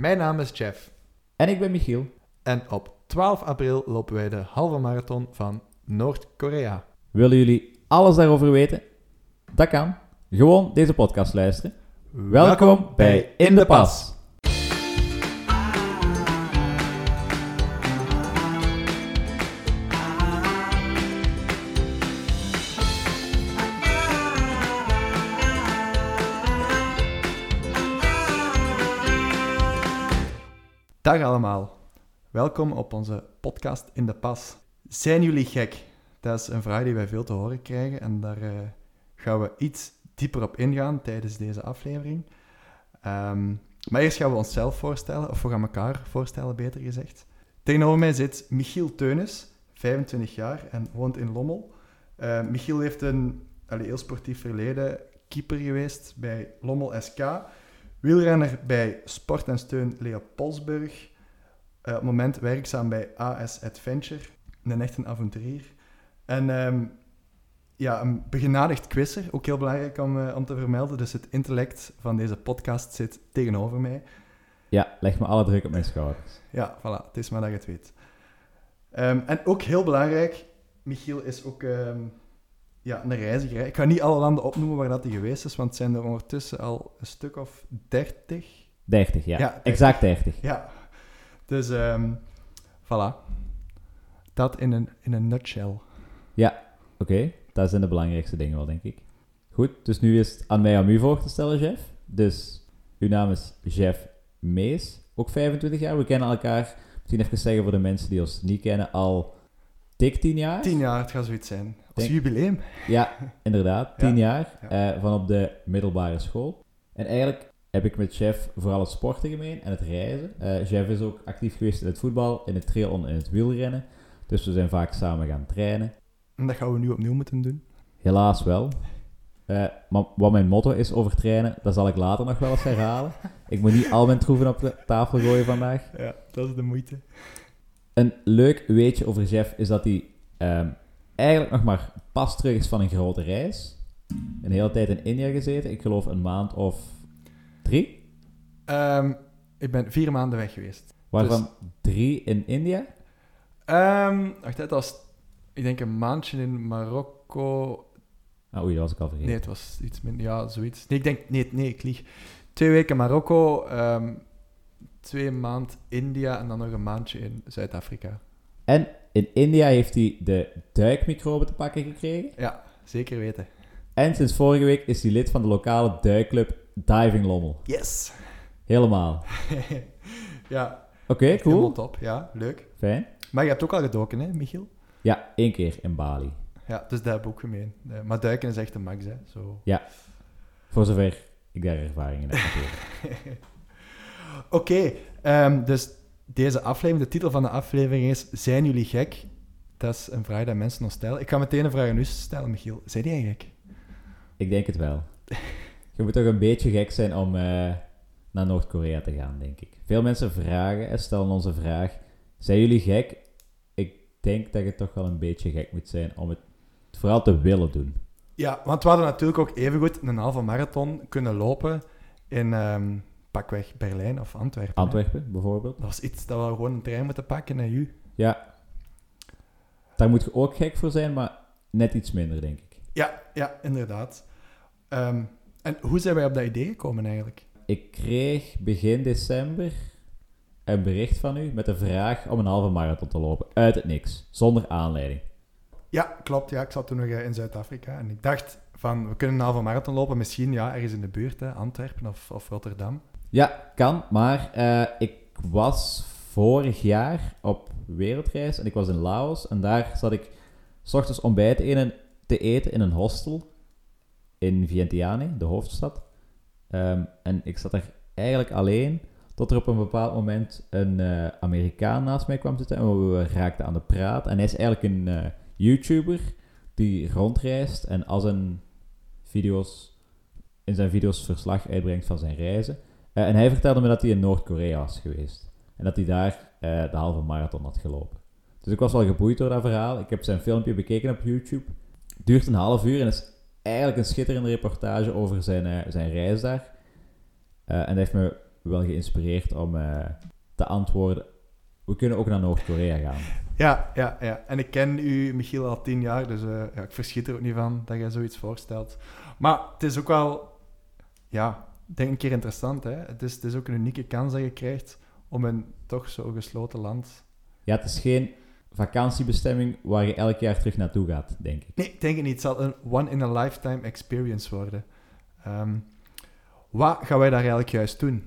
Mijn naam is Jeff En ik ben Michiel. en op 12 april lopen wij de halve marathon van Noord-Korea. Willen jullie alles daarover weten? Dat kan. Gewoon deze podcast luisteren. Welkom bij In de Pas. Dag allemaal. Welkom op onze podcast In de Pas. Zijn jullie gek? Dat is een vraag die wij veel te horen krijgen en daar eh, gaan we iets dieper op ingaan tijdens deze aflevering. Ehm, maar eerst gaan we onszelf voorstellen, of we gaan elkaar voorstellen, beter gezegd. Tegenover mij zit Michiel Teunis, 25 jaar en woont in Lommel. Eh, Michiel heeft een heel sportief verleden, keeper geweest bij Lommel SK, wielrenner bij Sport en Steun Leopoldsburg, eh, op het moment werkzaam bij AS Adventure, een echte avonturier. En ehm, ja, een begenadigd quizzer, ook heel belangrijk om, eh, om te vermelden. Dus het intellect van deze podcast zit tegenover mij. Ja, leg me alle druk op mijn schouders. Ja, voilà, het is maar dat je het weet. Ehm, en ook heel belangrijk, Michiel is ook ehm, ja, een reiziger. Ik ga niet alle landen opnoemen waar dat hij geweest is, want het zijn er ondertussen al een stuk of dertig. 30, ja. Ja, 30. Exact 30. Ja, dus ehm voilà. Dat in een, in een nutshell. Oké, dat zijn de belangrijkste dingen wel, denk ik. Goed, dus nu is het aan mij om u voor te stellen, Jeff. Dus, uw naam is Jeff Mees, ook 25 jaar. We kennen elkaar, misschien even zeggen voor de mensen die ons niet kennen, al dik 10 jaar. Tien jaar, het gaat zoiets zijn. Als Denk- jubileum. Ja, inderdaad, 10 jaar ja. eh, van op de middelbare school. En eigenlijk heb ik met Jeff vooral het sporten gemeen en het reizen. Eh Jeff is ook actief geweest in het voetbal, in het trail en in het wielrennen. Dus we zijn vaak samen gaan trainen. En dat gaan we nu opnieuw moeten doen. Helaas wel. Eh, maar wat mijn motto is over trainen, dat zal ik later nog wel eens herhalen. Ik moet niet al mijn troeven op de tafel gooien vandaag. Ja, dat is de moeite. Een leuk weetje over Jeff is dat hij ehm, eigenlijk nog maar pas terug is van een grote reis. Een hele tijd in India gezeten. Ik geloof een maand of drie. Ehm, ik ben vier maanden weg geweest. Waarvan drie in India. Ehm wacht, het was, ik denk een maandje in Marokko. Ah, oei, dat was ik al vergeten. Nee, het was iets minder, ja, zoiets. Nee, ik denk, nee, nee, ik lieg. Twee weken Marokko, twee maand India en dan nog een maandje in Zuid-Afrika. En in India heeft hij de duikmicroben te pakken gekregen. Ja, zeker weten. En sinds vorige week is hij lid van de lokale duikclub Diving Lommel. Yes! Helemaal. ja, Oké, cool. top. Ja, leuk. Fijn. Maar je hebt ook al gedoken, hè, Michiel? Ja, één keer in Bali. Ja, dus dat heb ik ook gemeen. Maar duiken is echt een max, hè. Zo. Voor zover ik daar ervaring in heb natuurlijk. Oké, ehm, dus deze aflevering, de titel van de aflevering is Zijn jullie gek? Dat is een vraag die mensen ons stellen. Ik ga meteen een vraag aan u stellen, Michiel. Zijn jij gek? Ik denk het wel. Je moet toch een beetje gek zijn om eh, naar Noord-Korea te gaan, denk ik. Veel mensen vragen en stellen ons een vraag. Zijn jullie gek? Ik denk dat je toch wel een beetje gek moet zijn om het vooral te willen doen. Ja, want we hadden natuurlijk ook evengoed een halve marathon kunnen lopen in ehm, pakweg Berlijn of Antwerpen. hè. Antwerpen, bijvoorbeeld. Dat was iets dat we gewoon een trein moeten pakken naar u. Ja. Daar moet je ook gek voor zijn, maar net iets minder, denk ik. Ja, ja, inderdaad. Ehm, en hoe zijn wij op dat idee gekomen eigenlijk? Ik kreeg begin december een bericht van u met de vraag om een halve marathon te lopen. Uit het niks, zonder aanleiding. Ja, klopt. Ja, ik zat toen nog eh, in Zuid-Afrika en ik dacht van, we kunnen een halve marathon lopen, misschien ja, ergens in de buurt, hè, Antwerpen of, of Rotterdam. Ja, kan, maar eh, ik was vorig jaar op wereldreis en ik was in Laos en daar zat ik s ochtends ontbijt in te eten in een hostel in Vientiane, de hoofdstad. Ehm, en ik zat er eigenlijk alleen tot er op een bepaald moment een eh, Amerikaan naast mij kwam zitten en we raakten aan de praat. En hij is eigenlijk een eh, YouTuber die rondreist en als een video's, in zijn video's verslag uitbrengt van zijn reizen. Eh, en hij vertelde me dat hij in Noord-Korea was geweest. En dat hij daar eh, de halve marathon had gelopen. Dus ik was wel geboeid door dat verhaal. Ik heb zijn filmpje bekeken op YouTube. Duurt een half uur en is eigenlijk een schitterende reportage over zijn, eh, zijn reis daar. En dat heeft me wel geïnspireerd om te antwoorden. We kunnen ook naar Noord-Korea gaan. Ja, ja, ja. En ik ken u, Michiel, al tien jaar, dus ja, ik verschiet er ook niet van dat jij zoiets voorstelt. Maar het is ook wel, ja, denk een keer interessant. Hè? Het, is, het is ook een unieke kans dat je krijgt om in toch zo'n gesloten land... Ja, het is geen vakantiebestemming waar je elk jaar terug naartoe gaat, denk ik. Nee, ik denk het niet. Het zal een one-in-a-lifetime experience worden. Ehm, wat gaan wij daar eigenlijk juist doen?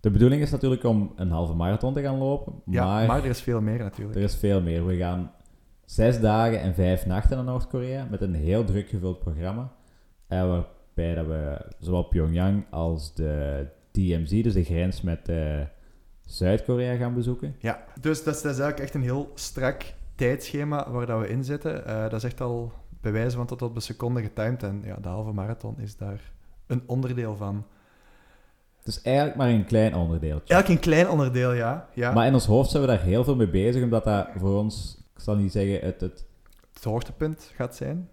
De bedoeling is natuurlijk om een halve marathon te gaan lopen, Ja, maar, maar, er is veel meer natuurlijk. er is veel meer. We gaan zes dagen en vijf nachten naar Noord-Korea met een heel druk gevuld programma. eh, dat we zowel Pyongyang als de DMZ, dus de grens met eh, Zuid-Korea, gaan bezoeken. Ja, dus dat is, dat is eigenlijk echt een heel strak tijdschema waar dat we in zitten. Eh, dat is echt al bewijzen van tot op de seconde getimed. En ja, de halve marathon is daar een onderdeel van. Het is eigenlijk maar een klein onderdeeltje. Eigenlijk een klein onderdeel, ja. ja. Maar in ons hoofd zijn we daar heel veel mee bezig, omdat dat voor ons, ik zal niet zeggen, het, het, Het hoogtepunt gaat zijn.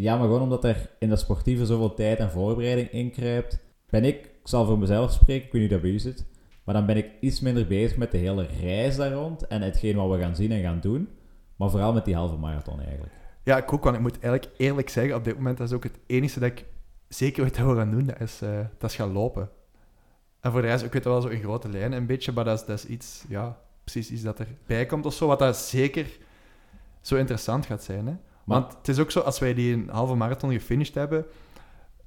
Ja, maar gewoon omdat er in dat sportieve zoveel tijd en voorbereiding inkruipt, ben ik, ik zal voor mezelf spreken, ik weet niet dat bij u zit, maar dan ben ik iets minder bezig met de hele reis daar rond en hetgeen wat we gaan zien en gaan doen, maar vooral met die halve marathon eigenlijk. Ja, ik ook, want ik moet eigenlijk eerlijk zeggen, op dit moment dat is ook het enige dat ik zeker weet dat we gaan doen, dat is, eh, dat gaan lopen. En voor de rest, ik weet wel zo in grote lijnen een beetje, maar dat is, dat is iets, ja, precies iets dat erbij komt of zo, wat dat zeker zo interessant gaat zijn. Hè? Want het is ook zo, als wij die een halve marathon gefinished hebben,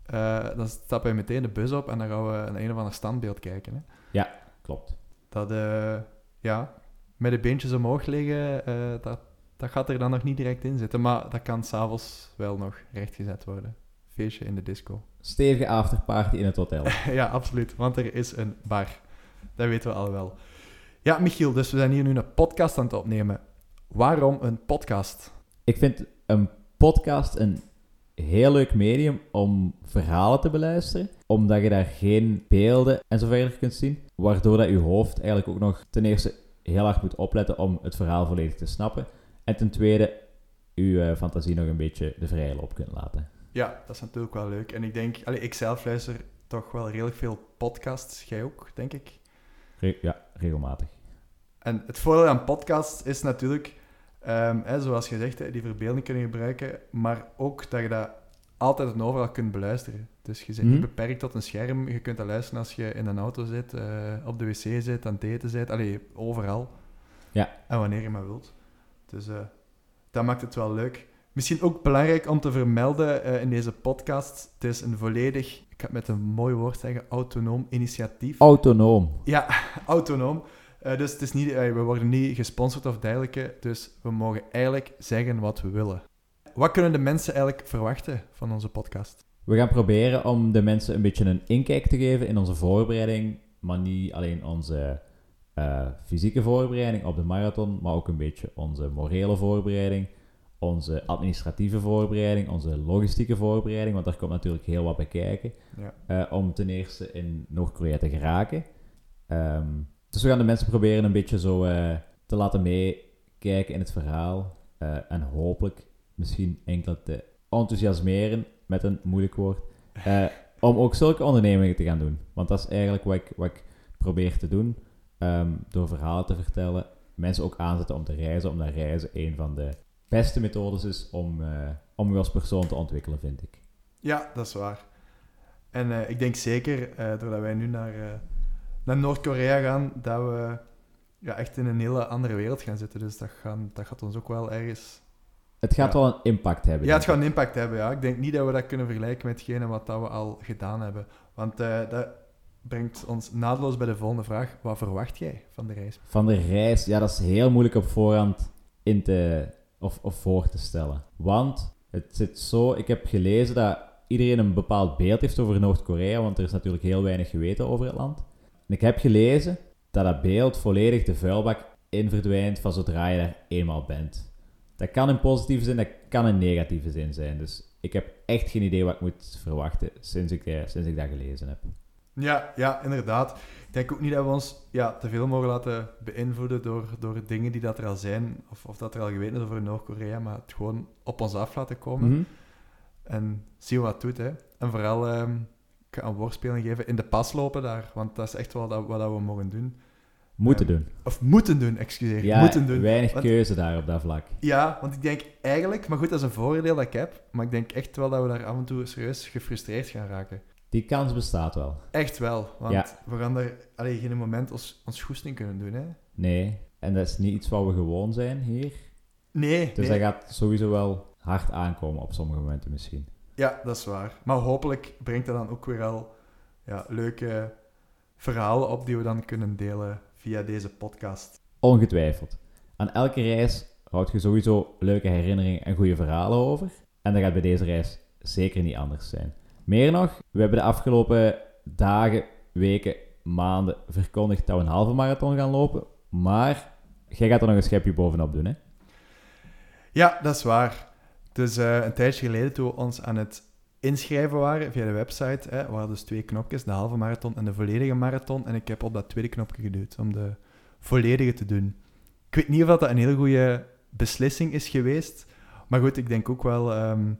eh, dan stappen we meteen de bus op en dan gaan we naar een of ander standbeeld kijken. Hè? Klopt. Dat, eh, ja, met de beentjes omhoog liggen, eh, dat, dat gaat er dan nog niet direct in zitten. Maar dat kan s'avonds wel nog rechtgezet worden. Feestje in de disco. Stevige afterparty in het hotel. ja, absoluut. Want er is een bar. Dat weten we al wel. Ja, Michiel, dus we zijn hier nu een podcast aan het opnemen. Waarom een podcast? Ik vind een podcast een heel leuk medium om verhalen te beluisteren, omdat je daar geen beelden en zo verder kunt zien, waardoor dat je hoofd eigenlijk ook nog ten eerste heel hard moet opletten om het verhaal volledig te snappen, en ten tweede je eh, fantasie nog een beetje de vrije loop kunt laten. Ja, dat is natuurlijk wel leuk. En ik denk, allee, ik zelf luister toch wel redelijk veel podcasts. Jij ook, denk ik. Re- ja, regelmatig. En het voordeel aan podcasts is natuurlijk, ehm, hè, zoals je zegt, die verbeelding kunnen gebruiken, maar ook dat je dat altijd en overal kunt beluisteren. Dus je bent Mhm. niet beperkt tot een scherm. Je kunt dat luisteren als je in een auto zit, eh, op de wc zit, aan het eten zit. Allee, overal. Ja. En wanneer je maar wilt. Dus eh, dat maakt het wel leuk. Misschien ook belangrijk om te vermelden eh, in deze podcast. Het is een volledig, ik ga het met een mooi woord zeggen, autonoom initiatief. Autonoom. Ja, autonoom. Eh, dus het is niet, eh, we worden niet gesponsord of dergelijke. Dus we mogen eigenlijk zeggen wat we willen. Wat kunnen de mensen eigenlijk verwachten van onze podcast? We gaan proberen om de mensen een beetje een inkijk te geven in onze voorbereiding, maar niet alleen onze eh, fysieke voorbereiding op de marathon, maar ook een beetje onze morele voorbereiding, onze administratieve voorbereiding, onze logistieke voorbereiding, want daar komt natuurlijk heel wat bij kijken, Ja. om ten eerste in Noord-Korea te geraken. Ehm, dus we gaan de mensen proberen een beetje zo eh, te laten meekijken in het verhaal eh, en hopelijk misschien enkele te enthousiasmeren, met een moeilijk woord, eh, om ook zulke ondernemingen te gaan doen. Want dat is eigenlijk wat ik, wat ik probeer te doen, ehm, door verhalen te vertellen, mensen ook aanzetten om te reizen, omdat reizen een van de beste methodes is om, om je als persoon te ontwikkelen, vind ik. Ja, dat is waar. En ik denk zeker, doordat wij nu naar, naar Noord-Korea gaan, dat we ja, echt in een hele andere wereld gaan zitten. Dus dat, gaan, dat gaat ons ook wel ergens... Het gaat Ja. wel een impact hebben. Ja, het gaat een impact hebben, ja. Ik denk niet dat we dat kunnen vergelijken met hetgene wat dat we al gedaan hebben. Want eh, dat brengt ons naadloos bij de volgende vraag. Wat verwacht jij van de reis? Van de reis, ja, dat is heel moeilijk op voorhand in te, of, of voor te stellen. Want het zit zo, ik heb gelezen dat iedereen een bepaald beeld heeft over Noord-Korea, want er is natuurlijk heel weinig geweten over het land. En ik heb gelezen dat dat beeld volledig de vuilbak in verdwijnt van zodra je daar eenmaal bent. Dat kan in positieve zin, dat kan in negatieve zin zijn. Dus ik heb echt geen idee wat ik moet verwachten sinds ik, eh, sinds ik dat gelezen heb. Ja, ja, inderdaad. Ik denk ook niet dat we ons ja, te veel mogen laten beïnvloeden door, door dingen die dat er al zijn, of, of dat er al geweten is over Noord-Korea, maar het gewoon op ons af laten komen Mhm. en zien wat het doet. Hè. En vooral, ehm, ik ga een woordspeling geven, in de pas lopen daar. Want dat is echt wel dat, wat we mogen doen. Moeten Ehm, doen. Of moeten doen, excuseer. Ja, moeten doen. weinig Want- keuze daar op dat vlak. Ja, want ik denk eigenlijk, maar goed, dat is een voordeel dat ik heb. Maar ik denk echt wel dat we daar af en toe serieus gefrustreerd gaan raken. Die kans bestaat wel. Echt wel, want Ja. we gaan er allee, geen moment ons, ons goesting kunnen doen. Hè? Nee, en dat is niet iets wat we gewoon zijn hier. Nee, Dus nee. dat gaat sowieso wel hard aankomen op sommige momenten misschien. Ja, dat is waar. Maar hopelijk brengt dat dan ook weer al ja, leuke verhalen op die we dan kunnen delen via deze podcast. Ongetwijfeld. Aan elke reis houd je sowieso leuke herinneringen en goede verhalen over. En dat gaat bij deze reis zeker niet anders zijn. Meer nog, we hebben de afgelopen dagen, weken, maanden verkondigd dat we een halve marathon gaan lopen. Maar jij gaat er nog een schepje bovenop doen, hè? Ja, dat is waar. Dus eh, een tijdje geleden toen we ons aan het inschrijven waren via de website, hè, waren dus twee knopjes, de halve marathon en de volledige marathon. En ik heb op dat tweede knopje geduwd om de volledige te doen. Ik weet niet of dat een hele goede beslissing is geweest. Maar goed, ik denk ook wel... ehm,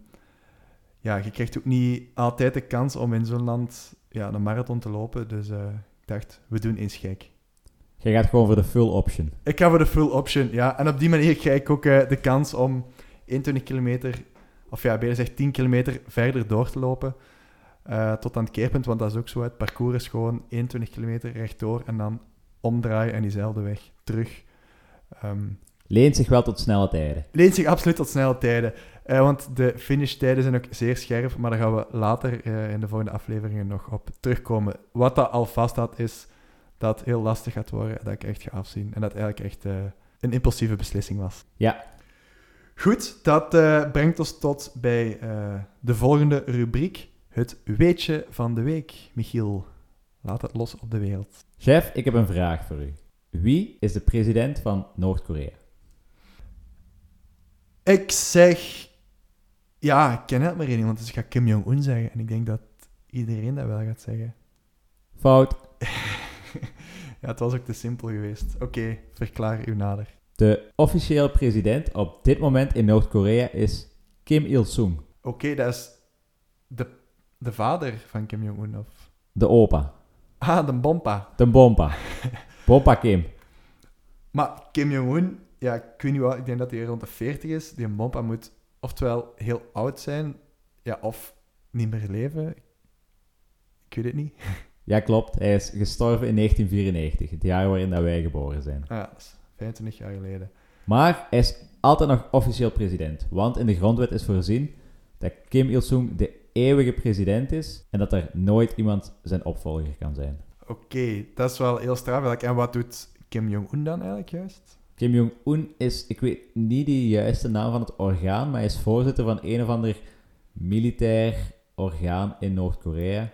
ja, je krijgt ook niet altijd de kans om in zo'n land ja, een marathon te lopen. Dus eh, ik dacht, we doen eens gek. Jij gaat gewoon voor de full option. Ik ga voor de full option, ja. En op die manier krijg ik ook eh, de kans om 21 kilometer, of ja, beter gezegd 10 kilometer verder door te lopen. eh, tot aan het keerpunt, want dat is ook zo. Het parcours is gewoon 21 kilometer rechtdoor en dan omdraaien en diezelfde weg terug. Ehm Leent zich wel tot snelle tijden. leent zich absoluut tot snelle tijden. Eh, want de finishtijden zijn ook zeer scherp, maar daar gaan we later eh, in de volgende afleveringen nog op terugkomen. Wat dat al vaststaat is dat het heel lastig gaat worden, dat ik echt ga afzien. En dat eigenlijk echt een impulsieve beslissing was. Ja. Goed, dat eh, brengt ons tot bij eh, de volgende rubriek. Het weetje van de week. Michiel, laat het los op de wereld. Chef, ik heb een vraag voor u. Wie is de president van Noord-Korea? Ik zeg... Ja, ik ken het maar één iemand, dus ik ga Kim Jong-un zeggen. En ik denk dat iedereen dat wel gaat zeggen. Fout. ja, het was ook te simpel geweest. Oké, verklaar u nader. De officiële president op dit moment in Noord-Korea is Kim Il-sung, Oké, dat is de, de vader van Kim Jong-un, of... de opa. Ah, de bompa. De bompa. Bompa Kim. Maar Kim Jong-un, ja, ik weet niet wat, ik denk dat hij rond de 40 is. Die bompa moet oftewel heel oud zijn, ja, of niet meer leven. Ik weet het niet. Ja, klopt. Hij is gestorven in 1994, het jaar waarin dat wij geboren zijn. Ah, ja, dat is 25 jaar geleden. Maar hij is altijd nog officieel president. Want in de grondwet is voorzien dat Kim Il-sung de eeuwige president is en dat er nooit iemand zijn opvolger kan zijn. Oké, dat is wel heel straf. En wat doet Kim Jong-un dan eigenlijk juist? Kim Jong-un is, ik weet niet de juiste naam van het orgaan, maar hij is voorzitter van een of ander militair orgaan in Noord-Korea.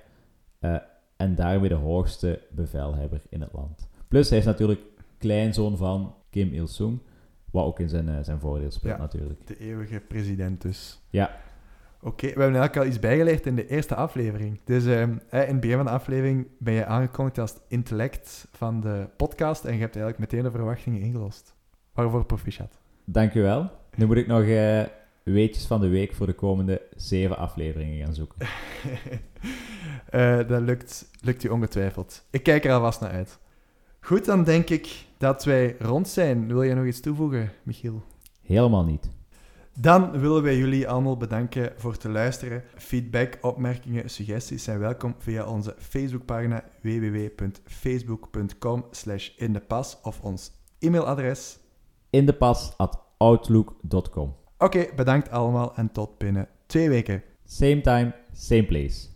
eh, en daarmee de hoogste bevelhebber in het land. Plus, hij is natuurlijk kleinzoon van Kim Il-sung, wat ook in zijn, eh, zijn voordeel speelt Ja. natuurlijk. De eeuwige president dus. Ja. Oké, we hebben eigenlijk al iets bijgeleerd in de eerste aflevering. Dus ehm, eh, in het begin van de aflevering ben je aangekondigd als het intellect van de podcast en je hebt eigenlijk meteen de verwachtingen ingelost. Waarvoor proficiat. Dankjewel. Nu moet ik nog eh, weetjes van de week voor de komende zeven afleveringen gaan zoeken. Eh, dat lukt, lukt u ongetwijfeld. Ik kijk er alvast naar uit. Goed, dan denk ik dat wij rond zijn. Wil je nog iets toevoegen, Michiel? Helemaal niet. Dan willen wij jullie allemaal bedanken voor te luisteren. Feedback, opmerkingen, suggesties zijn welkom via onze Facebookpagina www.facebook.com slash indepas of ons e-mailadres. Indepas@outlook.com. Oké, bedankt allemaal en tot binnen twee weken. Same time, same place.